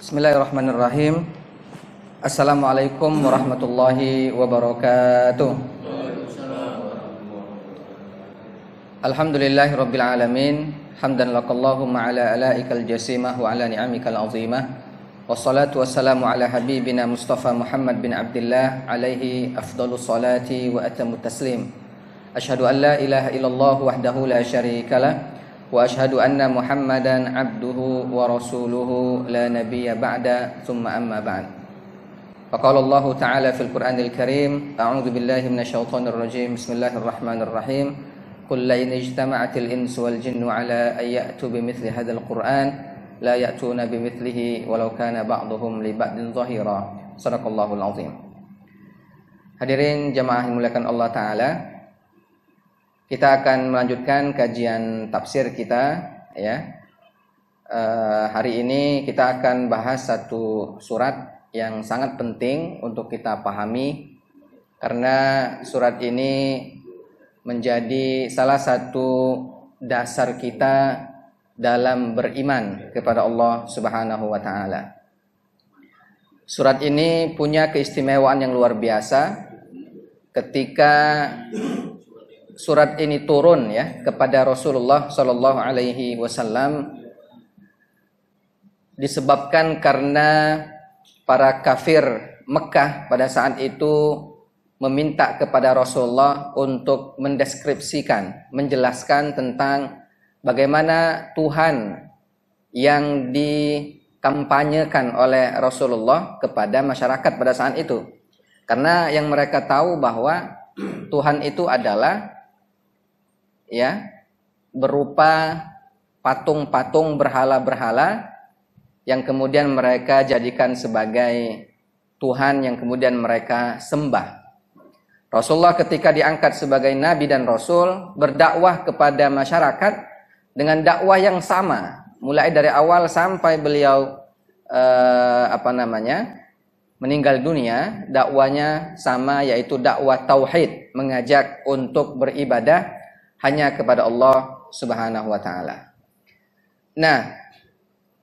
Bismillahirrahmanirrahim. Assalamualaikum warahmatullahi wabarakatuh. Alhamdulillahi rabbil alamin. Hamdan lakallahumma ala alaikal jasimah wa ala ni'amikal azimah. Wassalatu wassalamu ala habibina Mustafa Muhammad bin Abdullah alaihi afdalus salati wa atamu taslim. Ashhadu an la ilaha illallah wahdahu la syarika lah wa ashhadu anna Muhammadan abduhu wa rasuluhu la nabiyya ba'da thumma amma ba'd. Faqala Allah Ta'ala fil Qur'anil Karim, a'udzu billahi minasyaitonir rajim. Bismillahirrahmanirrahim. Qul la in ijtama'atil insu wal jinnu ala an ya'tu bimithli hadzal Qur'an la ya'tuna bimithlihi walau kana ba'dhum li ba'din dhahira. Sadaqallahul azim. Hadirin jamaah yang dimuliakan Allah Ta'ala, kita akan melanjutkan kajian tafsir kita ya. Uh, hari ini kita akan bahas satu surat yang sangat penting untuk kita pahami karena surat ini menjadi salah satu dasar kita dalam beriman kepada Allah Subhanahu wa taala. Surat ini punya keistimewaan yang luar biasa ketika surat ini turun ya kepada Rasulullah Shallallahu Alaihi Wasallam disebabkan karena para kafir Mekah pada saat itu meminta kepada Rasulullah untuk mendeskripsikan, menjelaskan tentang bagaimana Tuhan yang dikampanyekan oleh Rasulullah kepada masyarakat pada saat itu. Karena yang mereka tahu bahwa Tuhan itu adalah ya berupa patung-patung berhala-berhala yang kemudian mereka jadikan sebagai Tuhan yang kemudian mereka sembah. Rasulullah ketika diangkat sebagai nabi dan rasul berdakwah kepada masyarakat dengan dakwah yang sama mulai dari awal sampai beliau eh, apa namanya meninggal dunia dakwanya sama yaitu dakwah tauhid mengajak untuk beribadah hanya kepada Allah Subhanahu wa taala. Nah,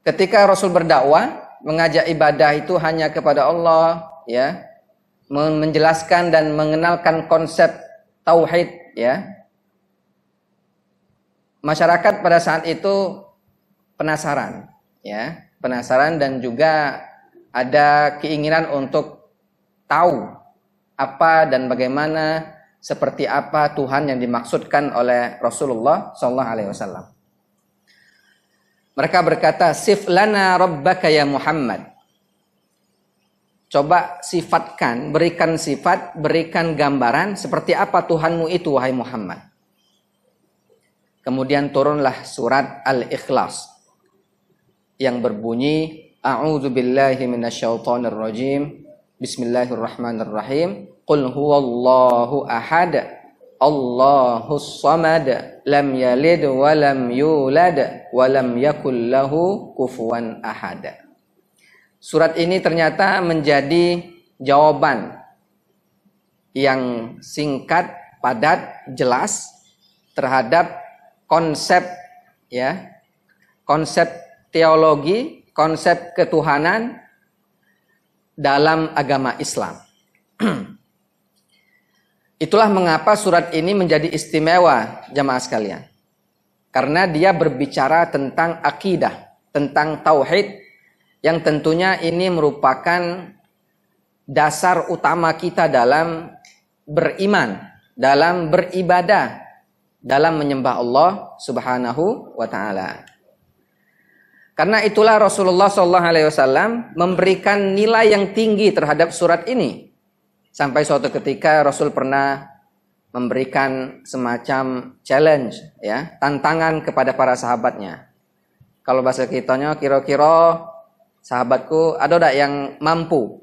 ketika Rasul berdakwah mengajak ibadah itu hanya kepada Allah, ya, menjelaskan dan mengenalkan konsep tauhid, ya. Masyarakat pada saat itu penasaran, ya, penasaran dan juga ada keinginan untuk tahu apa dan bagaimana seperti apa Tuhan yang dimaksudkan oleh Rasulullah Shallallahu Alaihi Wasallam. Mereka berkata, "Sif lana rabbaka ya Muhammad." Coba sifatkan, berikan sifat, berikan gambaran seperti apa Tuhanmu itu wahai Muhammad. Kemudian turunlah surat Al-Ikhlas yang berbunyi, "A'udzu rajim. Bismillahirrahmanirrahim." Qul huwallahu ahad Allahus samad lam yalid wa lam yulad wa lam yakul lahu kufuwan ahad. Surat ini ternyata menjadi jawaban yang singkat, padat, jelas terhadap konsep ya, konsep teologi, konsep ketuhanan dalam agama Islam. Itulah mengapa surat ini menjadi istimewa jamaah sekalian. Karena dia berbicara tentang akidah, tentang tauhid yang tentunya ini merupakan dasar utama kita dalam beriman, dalam beribadah, dalam menyembah Allah Subhanahu wa taala. Karena itulah Rasulullah SAW memberikan nilai yang tinggi terhadap surat ini. Sampai suatu ketika Rasul pernah memberikan semacam challenge ya, tantangan kepada para sahabatnya. Kalau bahasa kitanya kira-kira sahabatku ada tidak yang mampu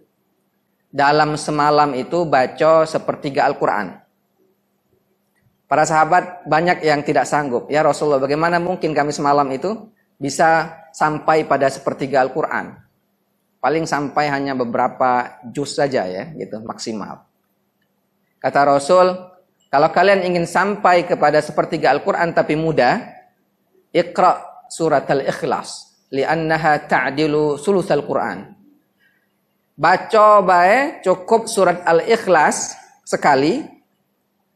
dalam semalam itu baca sepertiga Al-Qur'an. Para sahabat banyak yang tidak sanggup. Ya Rasulullah, bagaimana mungkin kami semalam itu bisa sampai pada sepertiga Al-Qur'an? Paling sampai hanya beberapa juz saja ya, gitu maksimal. Kata Rasul, kalau kalian ingin sampai kepada sepertiga Al-Quran tapi mudah, Iqra surat Al-Ikhlas. li'annaha ta'dilu sulusal Quran. Baca bae cukup surat Al-Ikhlas sekali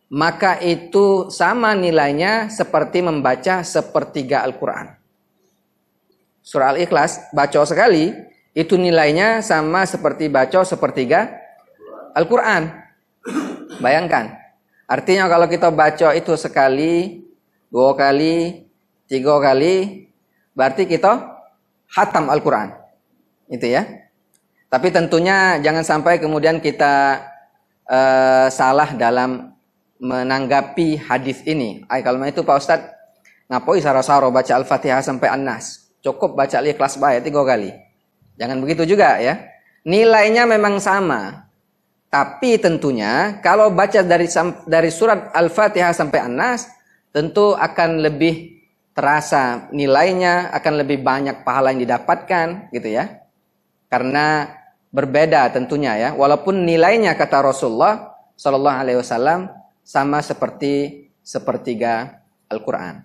maka itu sama nilainya seperti membaca sepertiga Al-Quran. Surah Al-Ikhlas, baca sekali, itu nilainya sama seperti baca sepertiga Al-Quran. Bayangkan, artinya kalau kita baca itu sekali, dua kali, tiga kali, berarti kita hatam Al-Quran. Itu ya. Tapi tentunya jangan sampai kemudian kita uh, salah dalam menanggapi hadis ini. Ay, kalau itu Pak Ustadz, ngapoi saro-saro baca Al-Fatihah sampai An-Nas. Cukup baca ikhlas baik tiga kali. Jangan begitu juga ya. Nilainya memang sama. Tapi tentunya kalau baca dari dari surat Al-Fatihah sampai An-Nas tentu akan lebih terasa nilainya, akan lebih banyak pahala yang didapatkan gitu ya. Karena berbeda tentunya ya. Walaupun nilainya kata Rasulullah Shallallahu alaihi wasallam sama seperti sepertiga Al-Quran.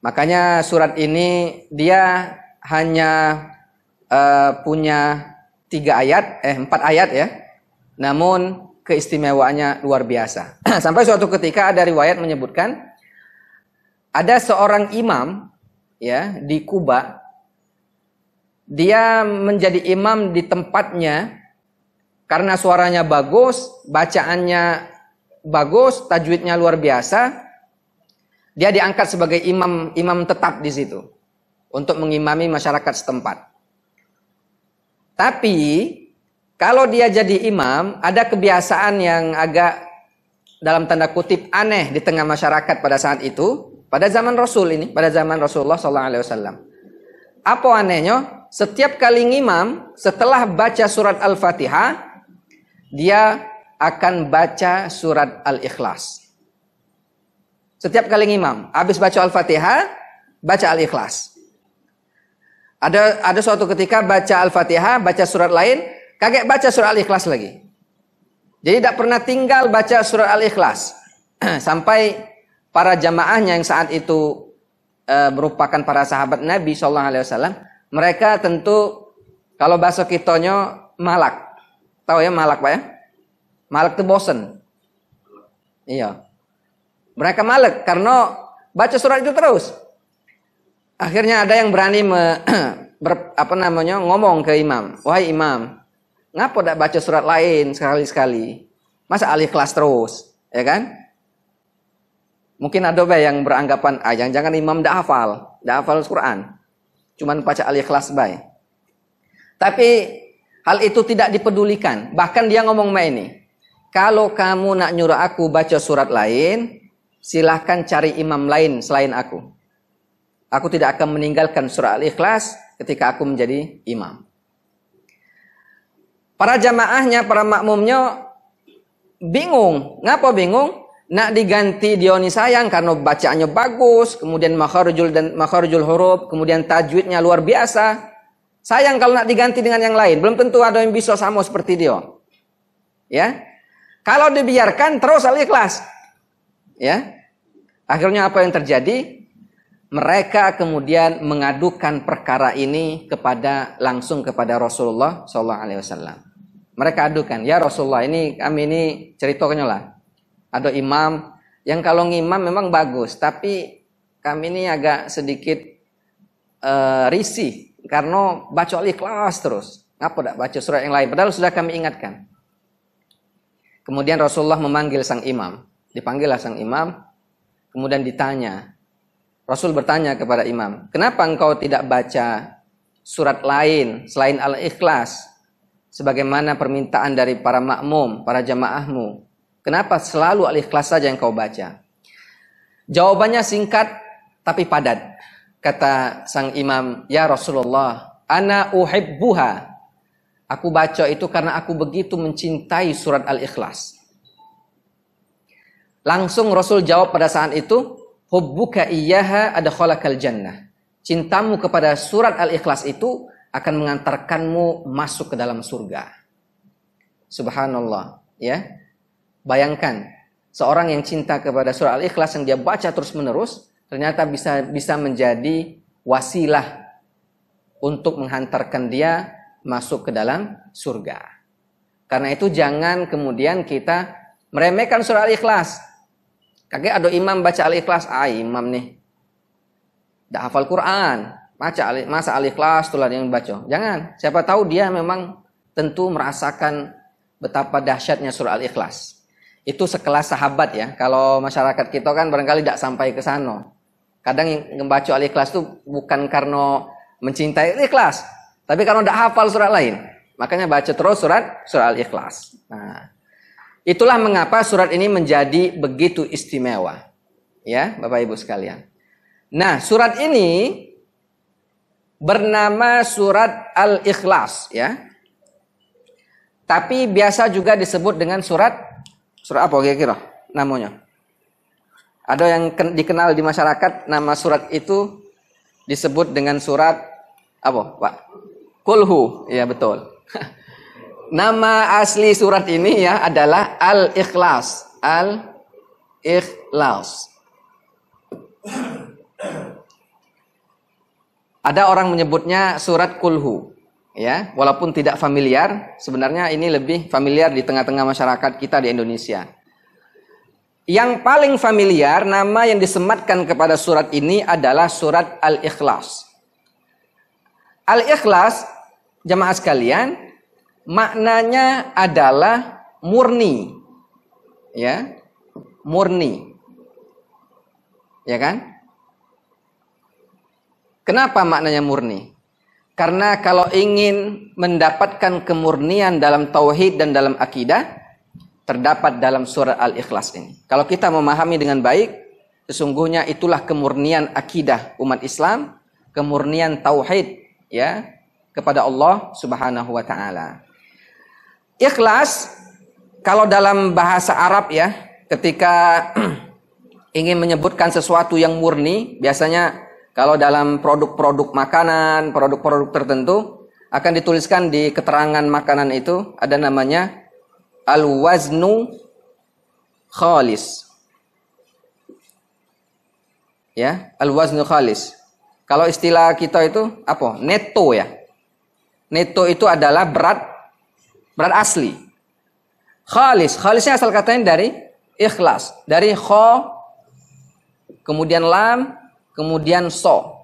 Makanya surat ini dia hanya uh, punya tiga ayat, eh empat ayat ya. Namun keistimewaannya luar biasa. Sampai suatu ketika ada riwayat menyebutkan ada seorang imam ya di Kuba dia menjadi imam di tempatnya karena suaranya bagus, bacaannya bagus, tajwidnya luar biasa. Dia diangkat sebagai imam imam tetap di situ untuk mengimami masyarakat setempat. Tapi kalau dia jadi imam, ada kebiasaan yang agak dalam tanda kutip aneh di tengah masyarakat pada saat itu, pada zaman Rasul ini, pada zaman Rasulullah SAW. Apa anehnya? Setiap kali ngimam, setelah baca surat Al-Fatihah, dia akan baca surat Al-Ikhlas. Setiap kali ngimam, habis baca Al-Fatihah, baca Al-Ikhlas. Ada ada suatu ketika baca Al-Fatihah, baca surat lain, kaget baca surat Al-Ikhlas lagi. Jadi tidak pernah tinggal baca surat Al-Ikhlas. Sampai para jamaahnya yang saat itu e, merupakan para sahabat Nabi Shallallahu Alaihi Wasallam, mereka tentu kalau bahasa kitonyo malak. Tahu ya malak Pak ya? Malek itu bosen. Iya. Mereka malek karena baca surat itu terus. Akhirnya ada yang berani me, ber, apa namanya ngomong ke imam, wahai imam, ngapa tidak baca surat lain sekali sekali? Masa alih kelas terus, ya kan? Mungkin ada yang beranggapan, ah jangan-jangan imam tidak hafal, tidak hafal Quran, cuman baca alih kelas baik. Tapi hal itu tidak dipedulikan. Bahkan dia ngomong ini, kalau kamu nak nyuruh aku baca surat lain, silahkan cari imam lain selain aku. Aku tidak akan meninggalkan surat Al-Ikhlas ketika aku menjadi imam. Para jamaahnya, para makmumnya bingung. Ngapa bingung? Nak diganti Dioni sayang karena bacaannya bagus, kemudian makharujul dan makharujul huruf, kemudian tajwidnya luar biasa. Sayang kalau nak diganti dengan yang lain, belum tentu ada yang bisa sama seperti dia. Ya, kalau dibiarkan terus al-ikhlas. Ya. Akhirnya apa yang terjadi? Mereka kemudian mengadukan perkara ini kepada langsung kepada Rasulullah Sallallahu Alaihi Wasallam. Mereka adukan, ya Rasulullah ini kami ini ceritanya lah. Ada imam yang kalau ngimam memang bagus, tapi kami ini agak sedikit uh, risih karena baca al-ikhlas terus. Ngapa tidak baca surat yang lain? Padahal sudah kami ingatkan. Kemudian Rasulullah memanggil sang imam. Dipanggillah sang imam. Kemudian ditanya. Rasul bertanya kepada imam. Kenapa engkau tidak baca surat lain selain Al-Ikhlas? Sebagaimana permintaan dari para makmum, para jamaahmu. Kenapa selalu Al-Ikhlas saja yang kau baca? Jawabannya singkat tapi padat. Kata sang imam, Ya Rasulullah, Ana uhibbuha Aku baca itu karena aku begitu mencintai surat Al-Ikhlas. Langsung Rasul jawab pada saat itu, hubbuka iyyaha adkhalakal jannah. Cintamu kepada surat Al-Ikhlas itu akan mengantarkanmu masuk ke dalam surga. Subhanallah, ya. Bayangkan seorang yang cinta kepada surat Al-Ikhlas yang dia baca terus-menerus ternyata bisa bisa menjadi wasilah untuk menghantarkan dia masuk ke dalam surga. Karena itu jangan kemudian kita meremehkan surah Al-Ikhlas. Kakek ada imam baca Al-Ikhlas, ah imam nih. Dah hafal Quran, baca masa Al-Ikhlas tulah yang baca. Jangan, siapa tahu dia memang tentu merasakan betapa dahsyatnya surah Al-Ikhlas. Itu sekelas sahabat ya. Kalau masyarakat kita kan barangkali tidak sampai ke sana. Kadang yang membaca Al-Ikhlas itu bukan karena mencintai Al-Ikhlas, tapi karena tidak hafal surat lain. Makanya baca terus surat surat Al-Ikhlas. Nah, itulah mengapa surat ini menjadi begitu istimewa. Ya, Bapak Ibu sekalian. Nah, surat ini bernama surat Al-Ikhlas ya. Tapi biasa juga disebut dengan surat surat apa kira-kira namanya? Ada yang dikenal di masyarakat nama surat itu disebut dengan surat apa, Pak? Kulhu. Ya, betul. nama asli surat ini ya adalah Al-Ikhlas. Al-Ikhlas. Ada orang menyebutnya surat kulhu. Ya, walaupun tidak familiar, sebenarnya ini lebih familiar di tengah-tengah masyarakat kita di Indonesia. Yang paling familiar nama yang disematkan kepada surat ini adalah surat Al-Ikhlas. Al-Ikhlas, jemaah sekalian, maknanya adalah murni. Ya. Murni. Ya kan? Kenapa maknanya murni? Karena kalau ingin mendapatkan kemurnian dalam tauhid dan dalam akidah, terdapat dalam surat Al-Ikhlas ini. Kalau kita memahami dengan baik, sesungguhnya itulah kemurnian akidah umat Islam, kemurnian tauhid ya kepada Allah Subhanahu wa taala. Ikhlas kalau dalam bahasa Arab ya, ketika ingin menyebutkan sesuatu yang murni, biasanya kalau dalam produk-produk makanan, produk-produk tertentu akan dituliskan di keterangan makanan itu ada namanya al-waznu khalis. Ya, al-waznu khalis. Kalau istilah kita itu apa? Neto ya. Neto itu adalah berat berat asli. Khalis, khalisnya asal katanya dari ikhlas, dari kho kemudian lam kemudian so.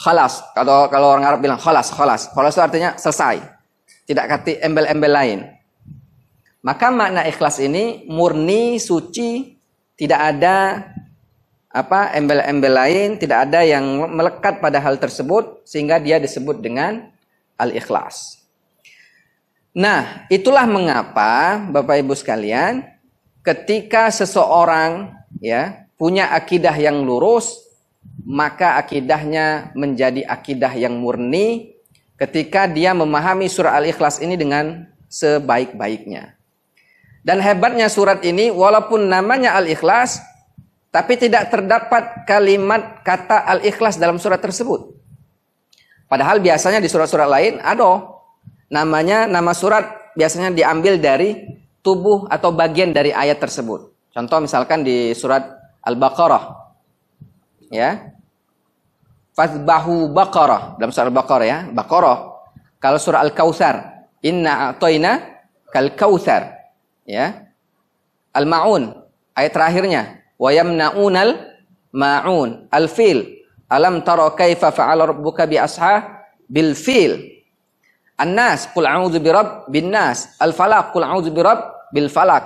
Khalas. Kalau kalau orang Arab bilang khalas, khalas. Khalas itu artinya selesai. Tidak kati embel-embel lain. Maka makna ikhlas ini murni, suci, tidak ada apa embel-embel lain, tidak ada yang melekat pada hal tersebut sehingga dia disebut dengan al-ikhlas. Nah, itulah mengapa Bapak Ibu sekalian, ketika seseorang ya punya akidah yang lurus, maka akidahnya menjadi akidah yang murni ketika dia memahami surah Al-Ikhlas ini dengan sebaik-baiknya. Dan hebatnya surat ini walaupun namanya Al-Ikhlas tapi tidak terdapat kalimat kata Al-Ikhlas dalam surat tersebut. Padahal biasanya di surat-surat lain ada namanya nama surat biasanya diambil dari tubuh atau bagian dari ayat tersebut. Contoh misalkan di surat Al-Baqarah. Ya. Fazbahu Baqarah dalam surah Al-Baqarah ya. Baqarah. Kalau surah Al-Kautsar, inna a'tayna kal kautsar. Ya. Al-Maun ayat terakhirnya wa yamna'unal ma'un. Al-fil. Alam tara kaifa fa'ala rabbuka bi asha bil fil. An-nas qul a'udzu bin nas. Al-falaq qul a'udzu bil falaq.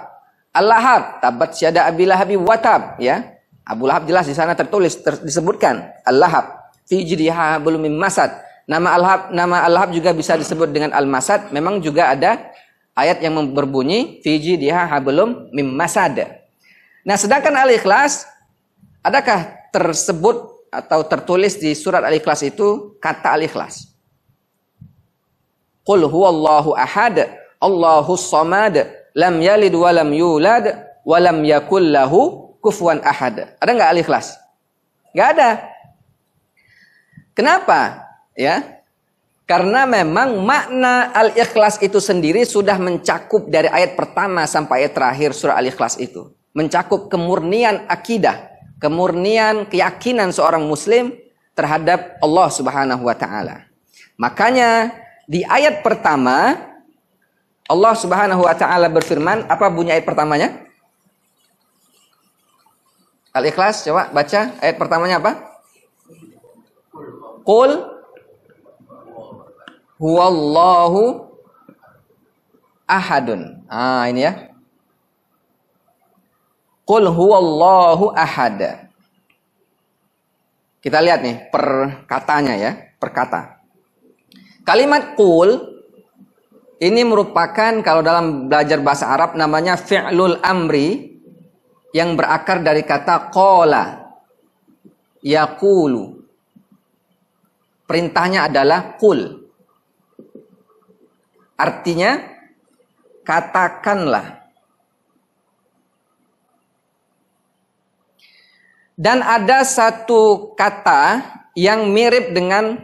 Al-Lahab, tabat syada Abi Lahab watab, ya. Abu Lahab jelas di sana tertulis ter, disebutkan Al-Lahab fi jidha belum masad. Nama Al-Lahab nama Al-Lahab juga bisa disebut dengan Al-Masad. Memang juga ada ayat yang berbunyi fi jidha belum masad. Nah, sedangkan Al-Ikhlas adakah tersebut atau tertulis di surat Al-Ikhlas itu kata Al-Ikhlas? Qul huwallahu ahad, Allahus samad, lam yalid walam yulad walam yakul lahu kufuwan ahad. Ada nggak al-ikhlas? Nggak ada. Kenapa? Ya, karena memang makna al-ikhlas itu sendiri sudah mencakup dari ayat pertama sampai ayat terakhir surah al-ikhlas itu. Mencakup kemurnian akidah, kemurnian keyakinan seorang muslim terhadap Allah Subhanahu wa taala. Makanya di ayat pertama Allah Subhanahu wa taala berfirman, apa bunyi ayat pertamanya? Al-Ikhlas coba baca ayat pertamanya apa? Qul huwallahu ahadun. Ah, ini ya. Qul huwallahu ahad. Kita lihat nih perkatanya ya, perkata. Kalimat qul ini merupakan kalau dalam belajar bahasa Arab namanya fi'lul amri yang berakar dari kata qala yaqulu. Perintahnya adalah qul. Artinya katakanlah Dan ada satu kata yang mirip dengan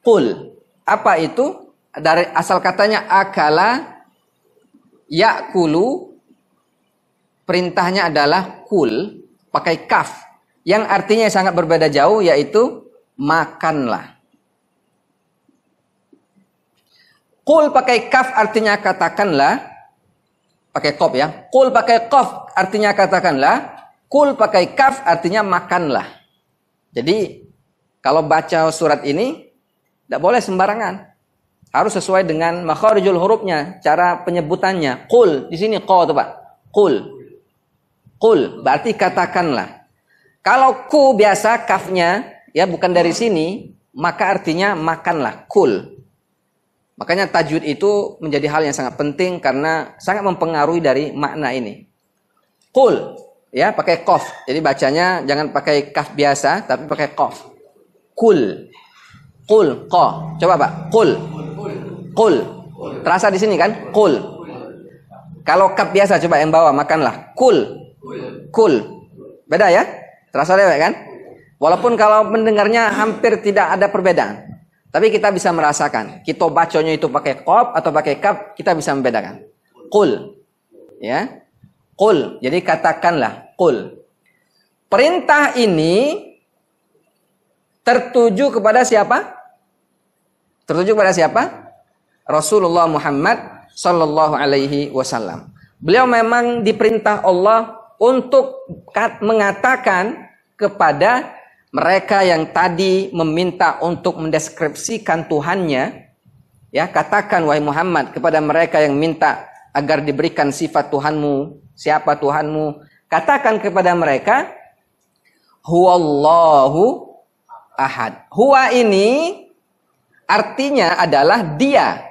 kul. Apa itu? Dari asal katanya akala yakulu perintahnya adalah kul pakai kaf yang artinya sangat berbeda jauh yaitu makanlah. Kul pakai kaf artinya katakanlah pakai kop ya. Kul pakai kaf artinya katakanlah Kul pakai kaf artinya makanlah. Jadi kalau baca surat ini tidak boleh sembarangan. Harus sesuai dengan makharijul hurufnya, cara penyebutannya. Kul di sini ko tuh Pak. Kul. Kul berarti katakanlah. Kalau ku biasa kafnya ya bukan dari sini, maka artinya makanlah. Kul. Makanya tajwid itu menjadi hal yang sangat penting karena sangat mempengaruhi dari makna ini. Kul ya pakai kof. Jadi bacanya jangan pakai kaf biasa tapi pakai kof. Kul. Kul, ko. Coba Pak, kul. Kul. Terasa di sini kan? Kul. Kalau kaf biasa coba yang bawah makanlah. Kul. Kul. Beda ya? Terasa dewek kan? Walaupun kalau mendengarnya hampir tidak ada perbedaan. Tapi kita bisa merasakan. Kita bacanya itu pakai kof atau pakai kaf, kita bisa membedakan. Kul. Ya. Kul. Jadi katakanlah. Kul. Perintah ini tertuju kepada siapa? Tertuju kepada siapa? Rasulullah Muhammad Sallallahu Alaihi Wasallam. Beliau memang diperintah Allah untuk mengatakan kepada mereka yang tadi meminta untuk mendeskripsikan Tuhannya, ya katakan wahai Muhammad kepada mereka yang minta agar diberikan sifat Tuhanmu Siapa Tuhanmu? Katakan kepada mereka, Huwallahu ahad. Huwa ini artinya adalah dia.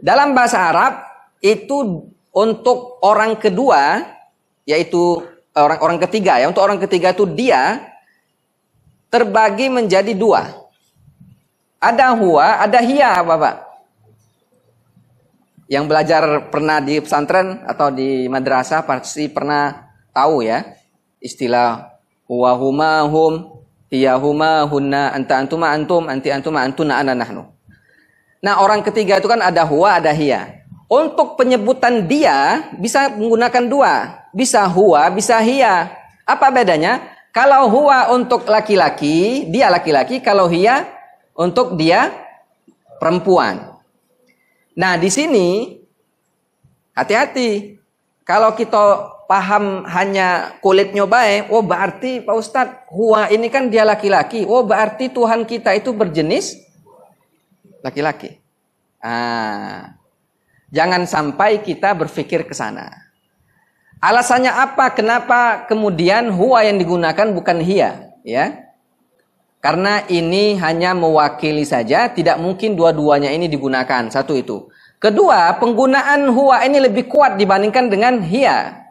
Dalam bahasa Arab itu untuk orang kedua yaitu orang-orang ketiga ya untuk orang ketiga itu dia terbagi menjadi dua ada huwa ada hiya bapak yang belajar pernah di pesantren atau di madrasah pasti pernah tahu ya istilah huwa huma hum huma hunna anta antuma antum anti antuma antuna ana nahnu. Nah, orang ketiga itu kan ada huwa ada hiya. Untuk penyebutan dia bisa menggunakan dua, bisa huwa, bisa hiya. Apa bedanya? Kalau huwa untuk laki-laki, dia laki-laki, kalau hiya untuk dia perempuan. Nah, di sini hati-hati. Kalau kita paham hanya kulitnya baik, oh berarti Pak Ustadz, huwa ini kan dia laki-laki. Oh berarti Tuhan kita itu berjenis laki-laki. Ah, jangan sampai kita berpikir ke sana. Alasannya apa? Kenapa kemudian huwa yang digunakan bukan hia? Ya, karena ini hanya mewakili saja, tidak mungkin dua-duanya ini digunakan. Satu itu. Kedua, penggunaan huwa ini lebih kuat dibandingkan dengan hia.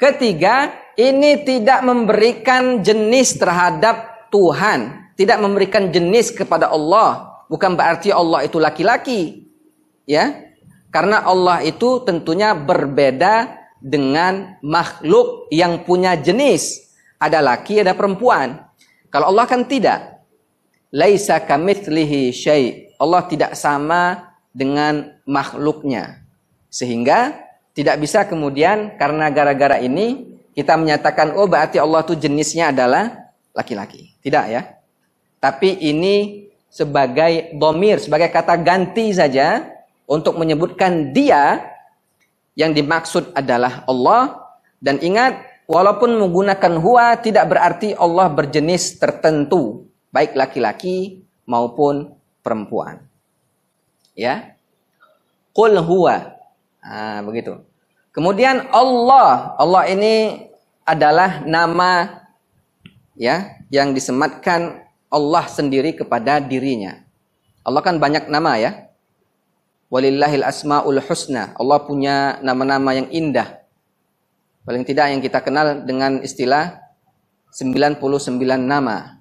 Ketiga, ini tidak memberikan jenis terhadap Tuhan. Tidak memberikan jenis kepada Allah. Bukan berarti Allah itu laki-laki. Ya, Karena Allah itu tentunya berbeda dengan makhluk yang punya jenis. Ada laki, ada perempuan. Kalau Allah kan tidak. Laisa kamitslihi syai. Allah tidak sama dengan makhluknya. Sehingga tidak bisa kemudian karena gara-gara ini kita menyatakan oh berarti Allah itu jenisnya adalah laki-laki. Tidak ya. Tapi ini sebagai domir, sebagai kata ganti saja untuk menyebutkan dia yang dimaksud adalah Allah dan ingat walaupun menggunakan huwa tidak berarti Allah berjenis tertentu baik laki-laki maupun perempuan. Ya. Qul huwa. Nah, begitu. Kemudian Allah, Allah ini adalah nama ya yang disematkan Allah sendiri kepada dirinya. Allah kan banyak nama ya. Walillahil asmaul husna. Allah punya nama-nama yang indah. Paling tidak yang kita kenal dengan istilah 99 nama.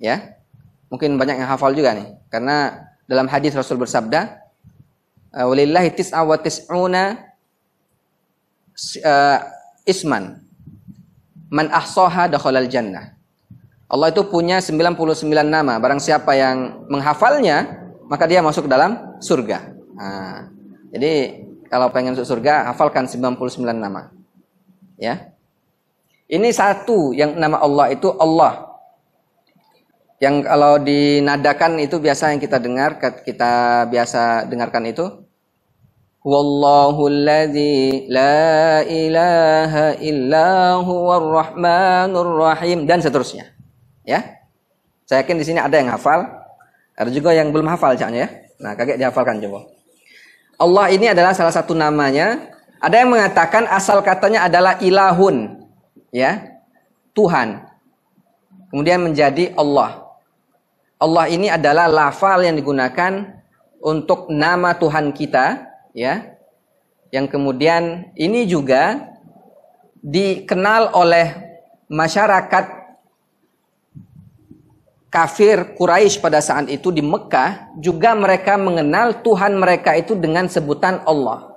Ya. Mungkin banyak yang hafal juga nih. Karena dalam hadis Rasul bersabda, "Walillahi tis'a wa tis'una uh, isman. Man ahsaha dakhalal jannah." Allah itu punya 99 nama. Barang siapa yang menghafalnya, maka dia masuk dalam surga. Nah, jadi kalau pengen masuk surga, hafalkan 99 nama. Ya. Ini satu yang nama Allah itu Allah. Yang kalau dinadakan itu biasa yang kita dengar, kita biasa dengarkan itu. Wallahu alladzi la ilaha illa huwar rahmanur rahim dan seterusnya. Ya. Saya yakin di sini ada yang hafal, ada juga yang belum hafal caknya ya. Nah, kakek dihafalkan coba. Allah ini adalah salah satu namanya. Ada yang mengatakan asal katanya adalah ilahun, ya. Tuhan. Kemudian menjadi Allah. Allah ini adalah lafal yang digunakan untuk nama Tuhan kita, ya. Yang kemudian ini juga dikenal oleh masyarakat kafir Quraisy pada saat itu di Mekah juga mereka mengenal Tuhan mereka itu dengan sebutan Allah.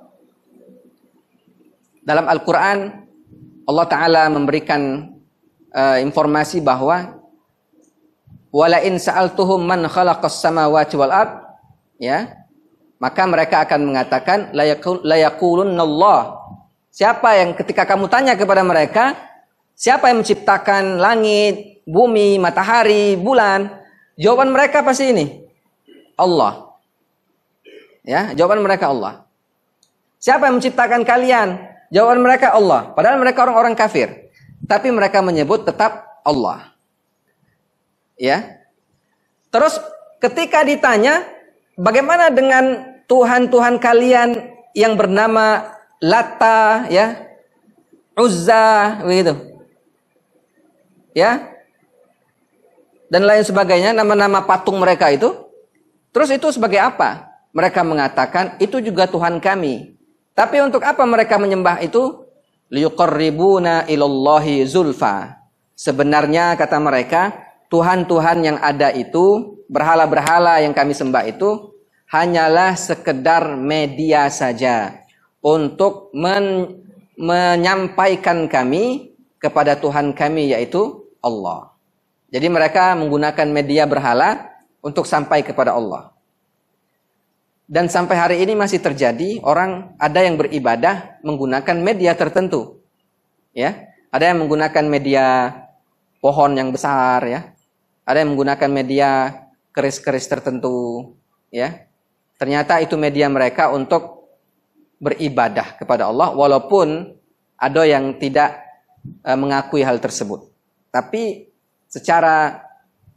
Dalam Al-Qur'an Allah taala memberikan uh, informasi bahwa wala in sa'altuhum man khalaqas samawati wal ard ya maka mereka akan mengatakan la yaqulunallah siapa yang ketika kamu tanya kepada mereka siapa yang menciptakan langit bumi, matahari, bulan? Jawaban mereka pasti ini. Allah. Ya, jawaban mereka Allah. Siapa yang menciptakan kalian? Jawaban mereka Allah. Padahal mereka orang-orang kafir. Tapi mereka menyebut tetap Allah. Ya. Terus ketika ditanya, bagaimana dengan Tuhan-Tuhan kalian yang bernama Lata, ya, Uzza, begitu. Ya, dan lain sebagainya, nama-nama patung mereka itu. Terus itu sebagai apa? Mereka mengatakan itu juga Tuhan kami. Tapi untuk apa mereka menyembah itu? Liuqarribuna ilallahi zulfa. Sebenarnya kata mereka, Tuhan-Tuhan yang ada itu, berhala-berhala yang kami sembah itu, hanyalah sekedar media saja untuk men menyampaikan kami kepada Tuhan kami yaitu Allah. Jadi mereka menggunakan media berhala untuk sampai kepada Allah. Dan sampai hari ini masih terjadi orang ada yang beribadah menggunakan media tertentu. Ya, ada yang menggunakan media pohon yang besar ya. Ada yang menggunakan media keris-keris tertentu ya. Ternyata itu media mereka untuk beribadah kepada Allah walaupun ada yang tidak uh, mengakui hal tersebut. Tapi secara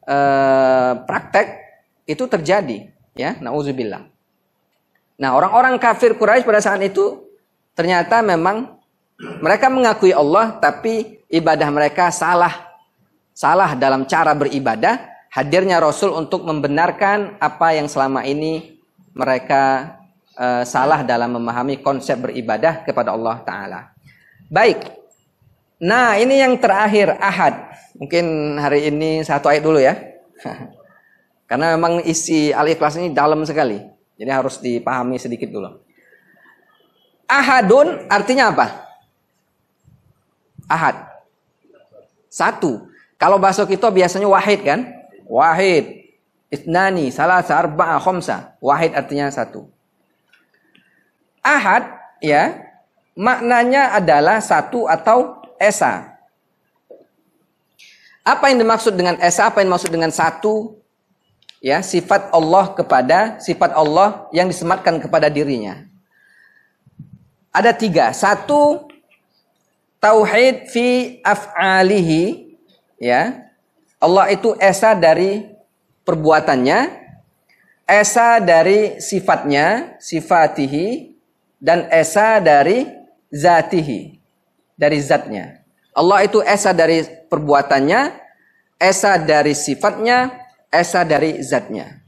uh, praktek itu terjadi ya. Nauzubillah. Nah orang-orang kafir Quraisy pada saat itu ternyata memang mereka mengakui Allah tapi ibadah mereka salah. Salah dalam cara beribadah. Hadirnya Rasul untuk membenarkan apa yang selama ini mereka uh, salah dalam memahami konsep beribadah kepada Allah taala baik nah ini yang terakhir ahad Mungkin hari ini satu ayat dulu ya. Karena memang isi al-ikhlas ini dalam sekali. Jadi harus dipahami sedikit dulu. Ahadun artinya apa? Ahad. Satu. Kalau bahasa kita biasanya wahid kan? Wahid. Itnani, salah arba'a, khomsa. Wahid artinya satu. Ahad ya maknanya adalah satu atau esa. Apa yang dimaksud dengan esa? Apa yang dimaksud dengan satu? Ya, sifat Allah kepada sifat Allah yang disematkan kepada dirinya. Ada tiga. Satu, tauhid fi af'alihi. Ya, Allah itu esa dari perbuatannya, esa dari sifatnya, sifatihi, dan esa dari zatihi, dari zatnya. Allah itu esa dari perbuatannya, esa dari sifatnya, esa dari zatnya.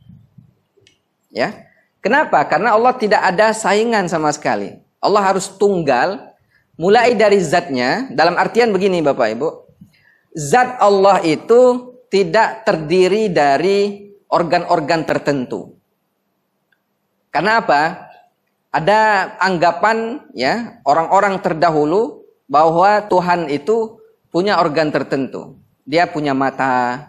Ya. Kenapa? Karena Allah tidak ada saingan sama sekali. Allah harus tunggal mulai dari zatnya dalam artian begini Bapak Ibu. Zat Allah itu tidak terdiri dari organ-organ tertentu. Karena apa? Ada anggapan ya orang-orang terdahulu bahwa Tuhan itu punya organ tertentu. Dia punya mata,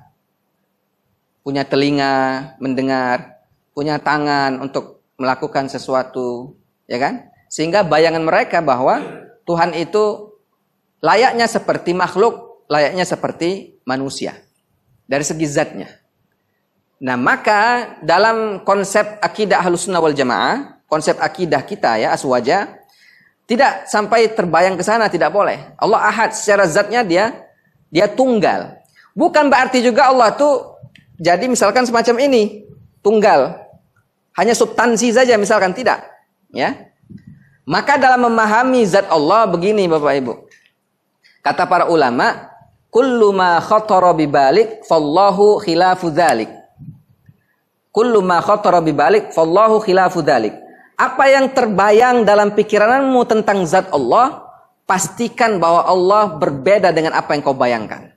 punya telinga mendengar, punya tangan untuk melakukan sesuatu, ya kan? Sehingga bayangan mereka bahwa Tuhan itu layaknya seperti makhluk, layaknya seperti manusia dari segi zatnya. Nah, maka dalam konsep akidah Ahlussunnah wal Jamaah, konsep akidah kita ya aswaja tidak sampai terbayang ke sana tidak boleh. Allah Ahad secara zatnya dia dia tunggal. Bukan berarti juga Allah tuh jadi misalkan semacam ini, tunggal. Hanya substansi saja misalkan tidak, ya. Maka dalam memahami zat Allah begini Bapak Ibu. Kata para ulama, kullu ma khatara bibalik fallahu khilafu dzalik. Kullu ma khatara bibalik fallahu khilafu dzalik. Apa yang terbayang dalam pikiranmu tentang zat Allah, pastikan bahwa Allah berbeda dengan apa yang kau bayangkan.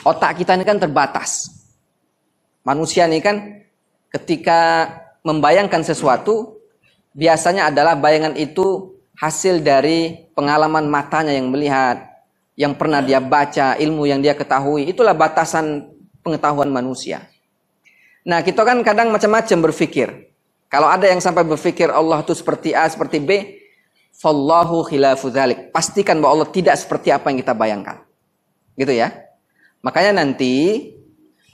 Otak kita ini kan terbatas. Manusia ini kan ketika membayangkan sesuatu, biasanya adalah bayangan itu hasil dari pengalaman matanya yang melihat, yang pernah dia baca, ilmu yang dia ketahui, itulah batasan pengetahuan manusia. Nah, kita kan kadang macam-macam berpikir. Kalau ada yang sampai berpikir Allah itu seperti A, seperti B, fallahu khilafu. Pastikan bahwa Allah tidak seperti apa yang kita bayangkan. Gitu ya. Makanya nanti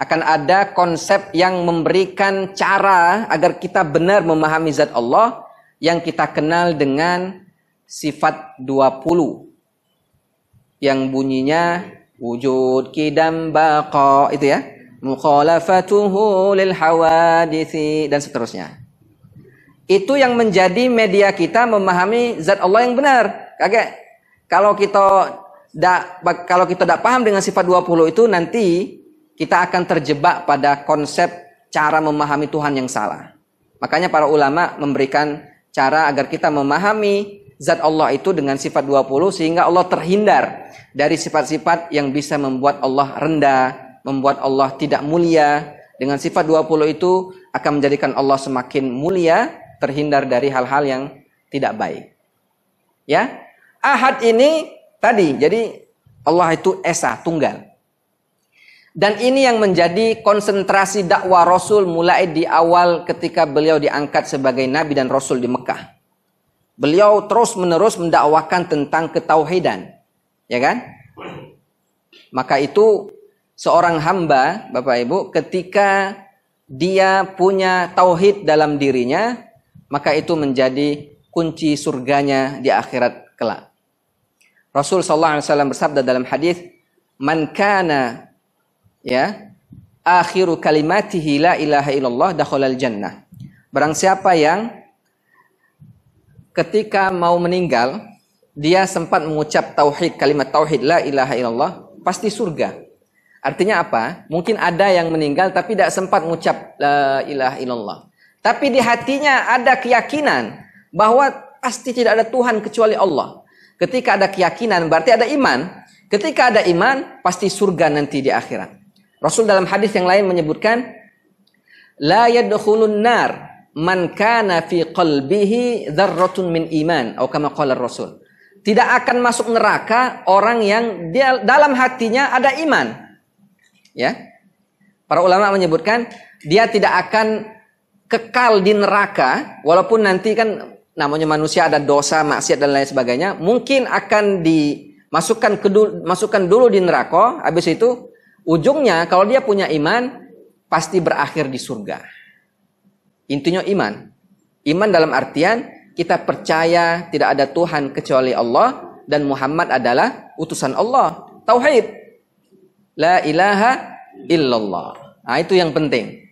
akan ada konsep yang memberikan cara agar kita benar memahami zat Allah yang kita kenal dengan sifat 20 yang bunyinya wujud kidam baqa itu ya. Mukhalafatuhu lil hawadisi dan seterusnya. Itu yang menjadi media kita memahami zat Allah yang benar. Kagak? Kalau kita da, kalau kita tidak paham dengan sifat 20 itu nanti kita akan terjebak pada konsep cara memahami Tuhan yang salah. Makanya para ulama memberikan cara agar kita memahami zat Allah itu dengan sifat 20 sehingga Allah terhindar dari sifat-sifat yang bisa membuat Allah rendah, membuat Allah tidak mulia. Dengan sifat 20 itu akan menjadikan Allah semakin mulia, terhindar dari hal-hal yang tidak baik. Ya. Ahad ini tadi, jadi Allah itu esa, tunggal. Dan ini yang menjadi konsentrasi dakwah Rasul mulai di awal ketika beliau diangkat sebagai nabi dan rasul di Mekah. Beliau terus menerus mendakwakan tentang ketauhidan. Ya kan? Maka itu seorang hamba, Bapak Ibu, ketika dia punya tauhid dalam dirinya, maka itu menjadi kunci surganya di akhirat kelak. Rasul sallallahu alaihi wasallam bersabda dalam hadis, "Man kana ya akhiru kalimatihi la ilaha illallah dakhalal jannah." Barang siapa yang ketika mau meninggal, dia sempat mengucap tauhid, kalimat tauhid la ilaha illallah, pasti surga. Artinya apa? Mungkin ada yang meninggal tapi tidak sempat mengucap la ilaha illallah. Tapi di hatinya ada keyakinan bahwa pasti tidak ada Tuhan kecuali Allah. Ketika ada keyakinan berarti ada iman. Ketika ada iman pasti surga nanti di akhirat. Rasul dalam hadis yang lain menyebutkan la yadkhulun nar man kana fi qalbihi dzarratun min iman atau kama qala Rasul. Tidak akan masuk neraka orang yang dia, dalam hatinya ada iman. Ya. Para ulama menyebutkan dia tidak akan kekal di neraka walaupun nanti kan namanya manusia ada dosa, maksiat dan lain sebagainya, mungkin akan di Masukkan kedul, masukkan dulu di neraka, habis itu ujungnya kalau dia punya iman pasti berakhir di surga. Intinya iman. Iman dalam artian kita percaya tidak ada Tuhan kecuali Allah dan Muhammad adalah utusan Allah. Tauhid. La ilaha illallah. Nah, itu yang penting.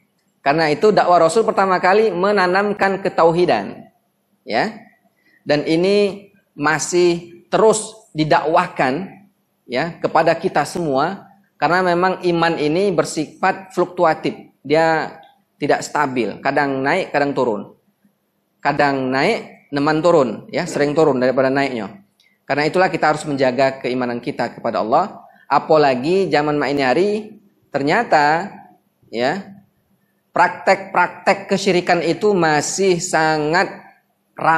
Karena itu dakwah Rasul pertama kali menanamkan ketauhidan. Ya. Dan ini masih terus didakwahkan ya kepada kita semua karena memang iman ini bersifat fluktuatif. Dia tidak stabil, kadang naik, kadang turun. Kadang naik, neman turun, ya, sering turun daripada naiknya. Karena itulah kita harus menjaga keimanan kita kepada Allah. Apalagi zaman ini hari ternyata ya praktek-praktek kesyirikan itu masih sangat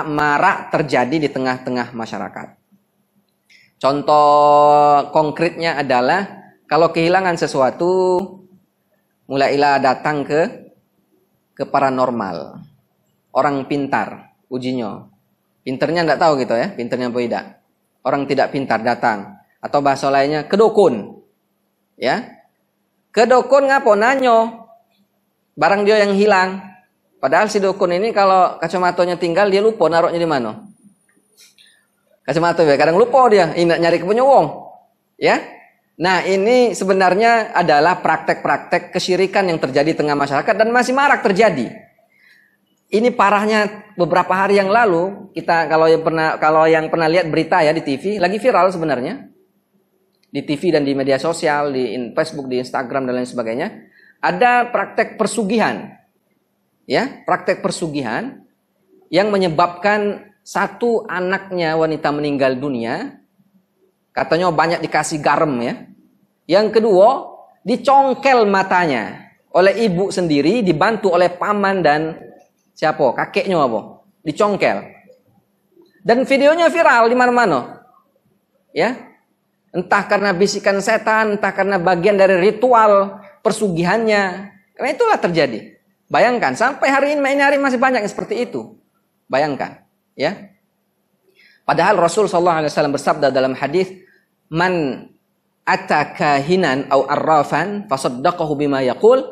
marak terjadi di tengah-tengah masyarakat. Contoh konkretnya adalah kalau kehilangan sesuatu mulailah datang ke ke paranormal. Orang pintar, ujinya. Pinternya tidak tahu gitu ya, pinternya apa tidak. Orang tidak pintar datang. Atau bahasa lainnya, ke dukun. Ya. Ke dukun ngapo nanyo. Barang dia yang hilang. Padahal si dukun ini kalau kacamatanya tinggal, dia lupa naruhnya di mana. Kacamata ya, kadang lupa dia, nyari ke wong. Ya, Nah ini sebenarnya adalah praktek-praktek kesyirikan yang terjadi di tengah masyarakat dan masih marak terjadi. Ini parahnya beberapa hari yang lalu kita kalau yang pernah kalau yang pernah lihat berita ya di TV lagi viral sebenarnya di TV dan di media sosial di Facebook di Instagram dan lain sebagainya ada praktek persugihan ya praktek persugihan yang menyebabkan satu anaknya wanita meninggal dunia Katanya banyak dikasih garam ya. Yang kedua, dicongkel matanya oleh ibu sendiri dibantu oleh paman dan siapa? Kakeknya apa? Dicongkel. Dan videonya viral di mana-mana. Ya. Entah karena bisikan setan, entah karena bagian dari ritual persugihannya. Karena itulah terjadi. Bayangkan sampai hari ini, ini hari masih banyak yang seperti itu. Bayangkan, ya. Padahal Rasul wasallam bersabda dalam hadis man atakahinan au arrafan fasaddaqahu bima yaqul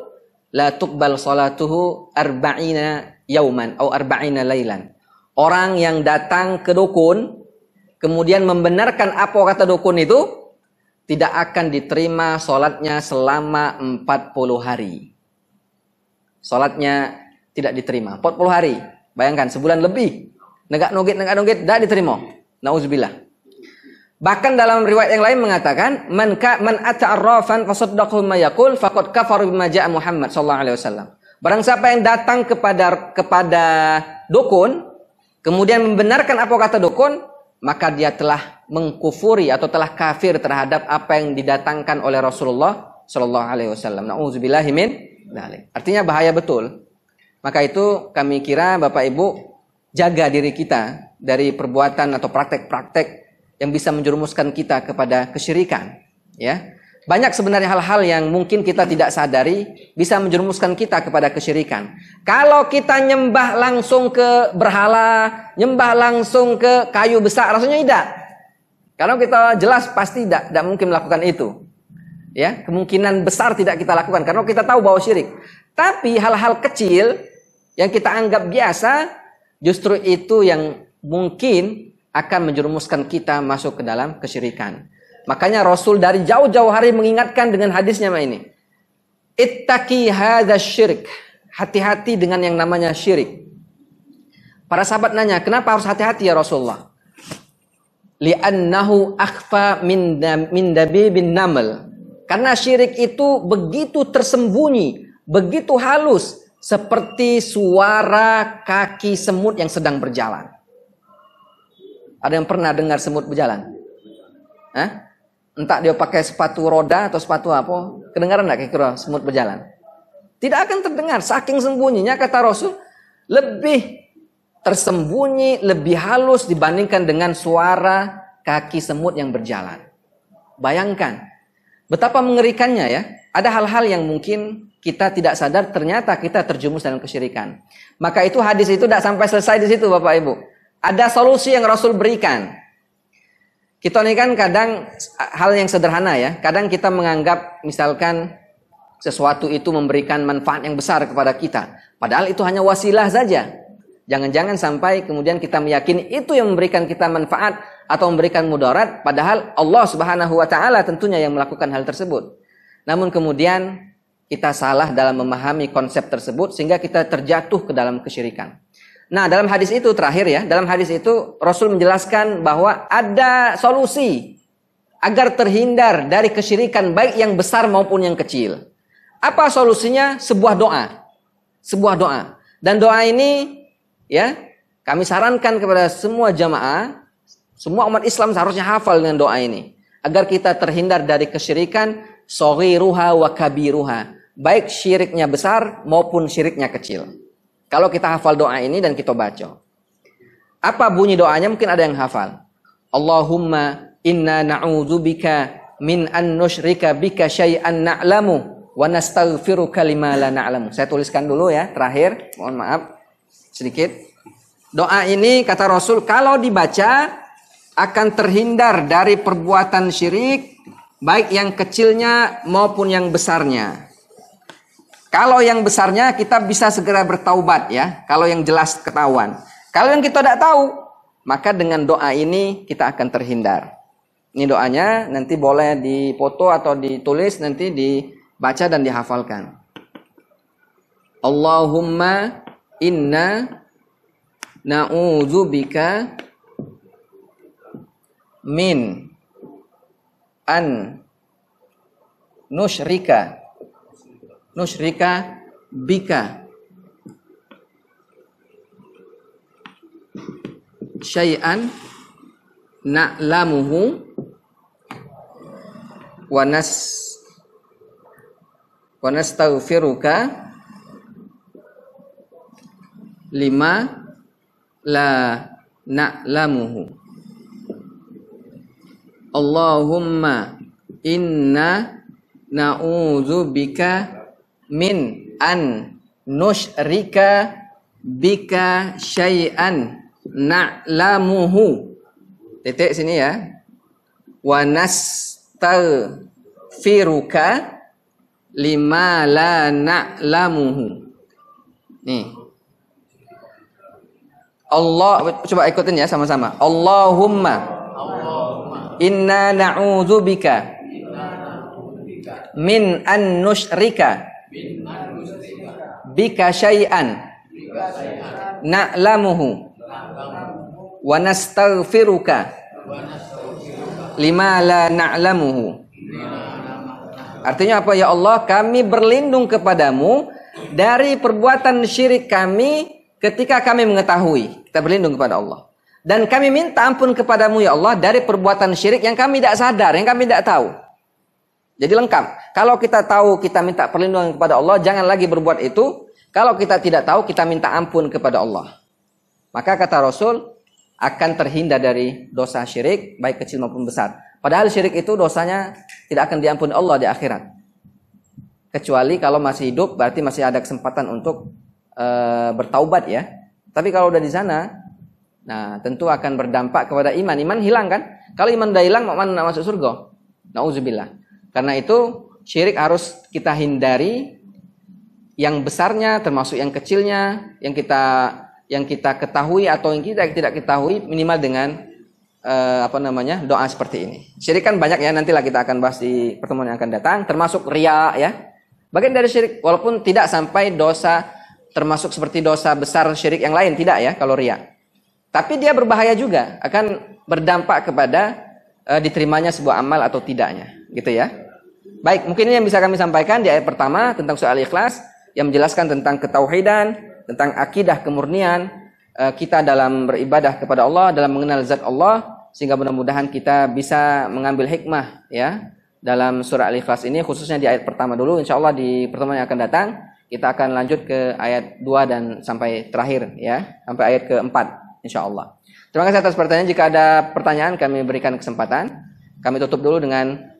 la tuqbal salatuhu arba'ina yauman au arba'ina lailan. Orang yang datang ke dukun kemudian membenarkan apa kata dukun itu tidak akan diterima salatnya selama 40 hari. Salatnya tidak diterima 40 hari. Bayangkan sebulan lebih. Negak nugit negak nugit tidak diterima. Nauzubillah. Bahkan dalam riwayat yang lain mengatakan man ka man ata'arrafan fasaddaqahu ma yaqul faqad kafara bima ja'a Muhammad sallallahu alaihi wasallam. Barang siapa yang datang kepada kepada dukun kemudian membenarkan apa kata dukun, maka dia telah mengkufuri atau telah kafir terhadap apa yang didatangkan oleh Rasulullah sallallahu alaihi wasallam. Nauzubillahi min Artinya bahaya betul. Maka itu kami kira Bapak Ibu jaga diri kita dari perbuatan atau praktek-praktek yang bisa menjerumuskan kita kepada kesyirikan ya banyak sebenarnya hal-hal yang mungkin kita tidak sadari bisa menjerumuskan kita kepada kesyirikan. Kalau kita nyembah langsung ke berhala, nyembah langsung ke kayu besar, rasanya tidak. Kalau kita jelas pasti tidak, tidak mungkin melakukan itu. Ya, kemungkinan besar tidak kita lakukan karena kita tahu bahwa syirik. Tapi hal-hal kecil yang kita anggap biasa, justru itu yang mungkin akan menjerumuskan kita masuk ke dalam kesyirikan. Makanya Rasul dari jauh-jauh hari mengingatkan dengan hadisnya ini. Ittaqi hadza syirik. Hati-hati dengan yang namanya syirik. Para sahabat nanya, kenapa harus hati-hati ya Rasulullah? Li'annahu akhfa min, min dabibin namal. Karena syirik itu begitu tersembunyi, begitu halus, seperti suara kaki semut yang sedang berjalan. Ada yang pernah dengar semut berjalan? Hah? Entah dia pakai sepatu roda atau sepatu apa, kedengaran enggak kira semut berjalan? Tidak akan terdengar, saking sembunyinya kata Rasul, lebih tersembunyi, lebih halus dibandingkan dengan suara kaki semut yang berjalan. Bayangkan, betapa mengerikannya ya. Ada hal-hal yang mungkin kita tidak sadar ternyata kita terjumus dalam kesyirikan. Maka itu hadis itu tidak sampai selesai di situ Bapak Ibu. Ada solusi yang Rasul berikan. Kita ini kan kadang hal yang sederhana ya. Kadang kita menganggap misalkan sesuatu itu memberikan manfaat yang besar kepada kita. Padahal itu hanya wasilah saja. Jangan-jangan sampai kemudian kita meyakini itu yang memberikan kita manfaat atau memberikan mudarat padahal Allah Subhanahu wa taala tentunya yang melakukan hal tersebut. Namun kemudian kita salah dalam memahami konsep tersebut sehingga kita terjatuh ke dalam kesyirikan. Nah, dalam hadis itu terakhir ya, dalam hadis itu Rasul menjelaskan bahwa ada solusi agar terhindar dari kesyirikan baik yang besar maupun yang kecil. Apa solusinya? Sebuah doa. Sebuah doa. Dan doa ini ya, kami sarankan kepada semua jamaah, semua umat Islam seharusnya hafal dengan doa ini agar kita terhindar dari kesyirikan soghiruha wa kabiruha. Baik syiriknya besar maupun syiriknya kecil. Kalau kita hafal doa ini dan kita baca. Apa bunyi doanya? Mungkin ada yang hafal. Allahumma inna na'udzubika min an nusyrika bika syai'an na'lamu wa nastaghfiruka lima la na'lamu. Saya tuliskan dulu ya, terakhir. Mohon maaf sedikit. Doa ini kata Rasul kalau dibaca akan terhindar dari perbuatan syirik baik yang kecilnya maupun yang besarnya. Kalau yang besarnya kita bisa segera bertaubat ya. Kalau yang jelas ketahuan. Kalau yang kita tidak tahu, maka dengan doa ini kita akan terhindar. Ini doanya nanti boleh dipoto atau ditulis nanti dibaca dan dihafalkan. Allahumma inna na'udzubika min an nusyrika nusyrika bika. Syai'an na'lamuhu wa nas wa nastaghfiruka lima la na'lamuhu. Allahumma inna na'udzubika min an nusyrika bika syai'an na'lamuhu. Titik sini ya. Wa nastaghfiruka lima la na'lamuhu. Nih. Allah coba ikutin ya sama-sama. Allahumma, inna na'udzubika min an nusyrika bika syai'an. Na'lamuhu. Wa nastaghfiruka. Lima la na'lamuhu. Artinya apa? Ya Allah kami berlindung kepadamu dari perbuatan syirik kami ketika kami mengetahui. Kita berlindung kepada Allah. Dan kami minta ampun kepadamu ya Allah dari perbuatan syirik yang kami tidak sadar yang kami tidak tahu jadi lengkap. Kalau kita tahu kita minta perlindungan kepada Allah, jangan lagi berbuat itu. Kalau kita tidak tahu, kita minta ampun kepada Allah. Maka kata Rasul, akan terhindar dari dosa syirik, baik kecil maupun besar. Padahal syirik itu dosanya tidak akan diampuni Allah di akhirat. Kecuali kalau masih hidup, berarti masih ada kesempatan untuk e, bertaubat ya. Tapi kalau udah di sana, nah tentu akan berdampak kepada iman. Iman hilang kan? Kalau iman udah hilang, mana masuk surga? Nauzubillah. Karena itu syirik harus kita hindari yang besarnya termasuk yang kecilnya yang kita yang kita ketahui atau yang kita tidak ketahui minimal dengan uh, apa namanya doa seperti ini. Syirik kan banyak ya nantilah kita akan bahas di pertemuan yang akan datang termasuk ria ya. Bagian dari syirik walaupun tidak sampai dosa termasuk seperti dosa besar syirik yang lain tidak ya kalau ria. Tapi dia berbahaya juga akan berdampak kepada uh, diterimanya sebuah amal atau tidaknya gitu ya. Baik, mungkin ini yang bisa kami sampaikan di ayat pertama tentang soal ikhlas yang menjelaskan tentang ketauhidan, tentang akidah kemurnian uh, kita dalam beribadah kepada Allah, dalam mengenal zat Allah sehingga mudah-mudahan kita bisa mengambil hikmah ya dalam surah Al-Ikhlas ini khususnya di ayat pertama dulu insya Allah di pertemuan yang akan datang kita akan lanjut ke ayat 2 dan sampai terakhir ya sampai ayat keempat insya Allah. Terima kasih atas pertanyaan. Jika ada pertanyaan kami berikan kesempatan. Kami tutup dulu dengan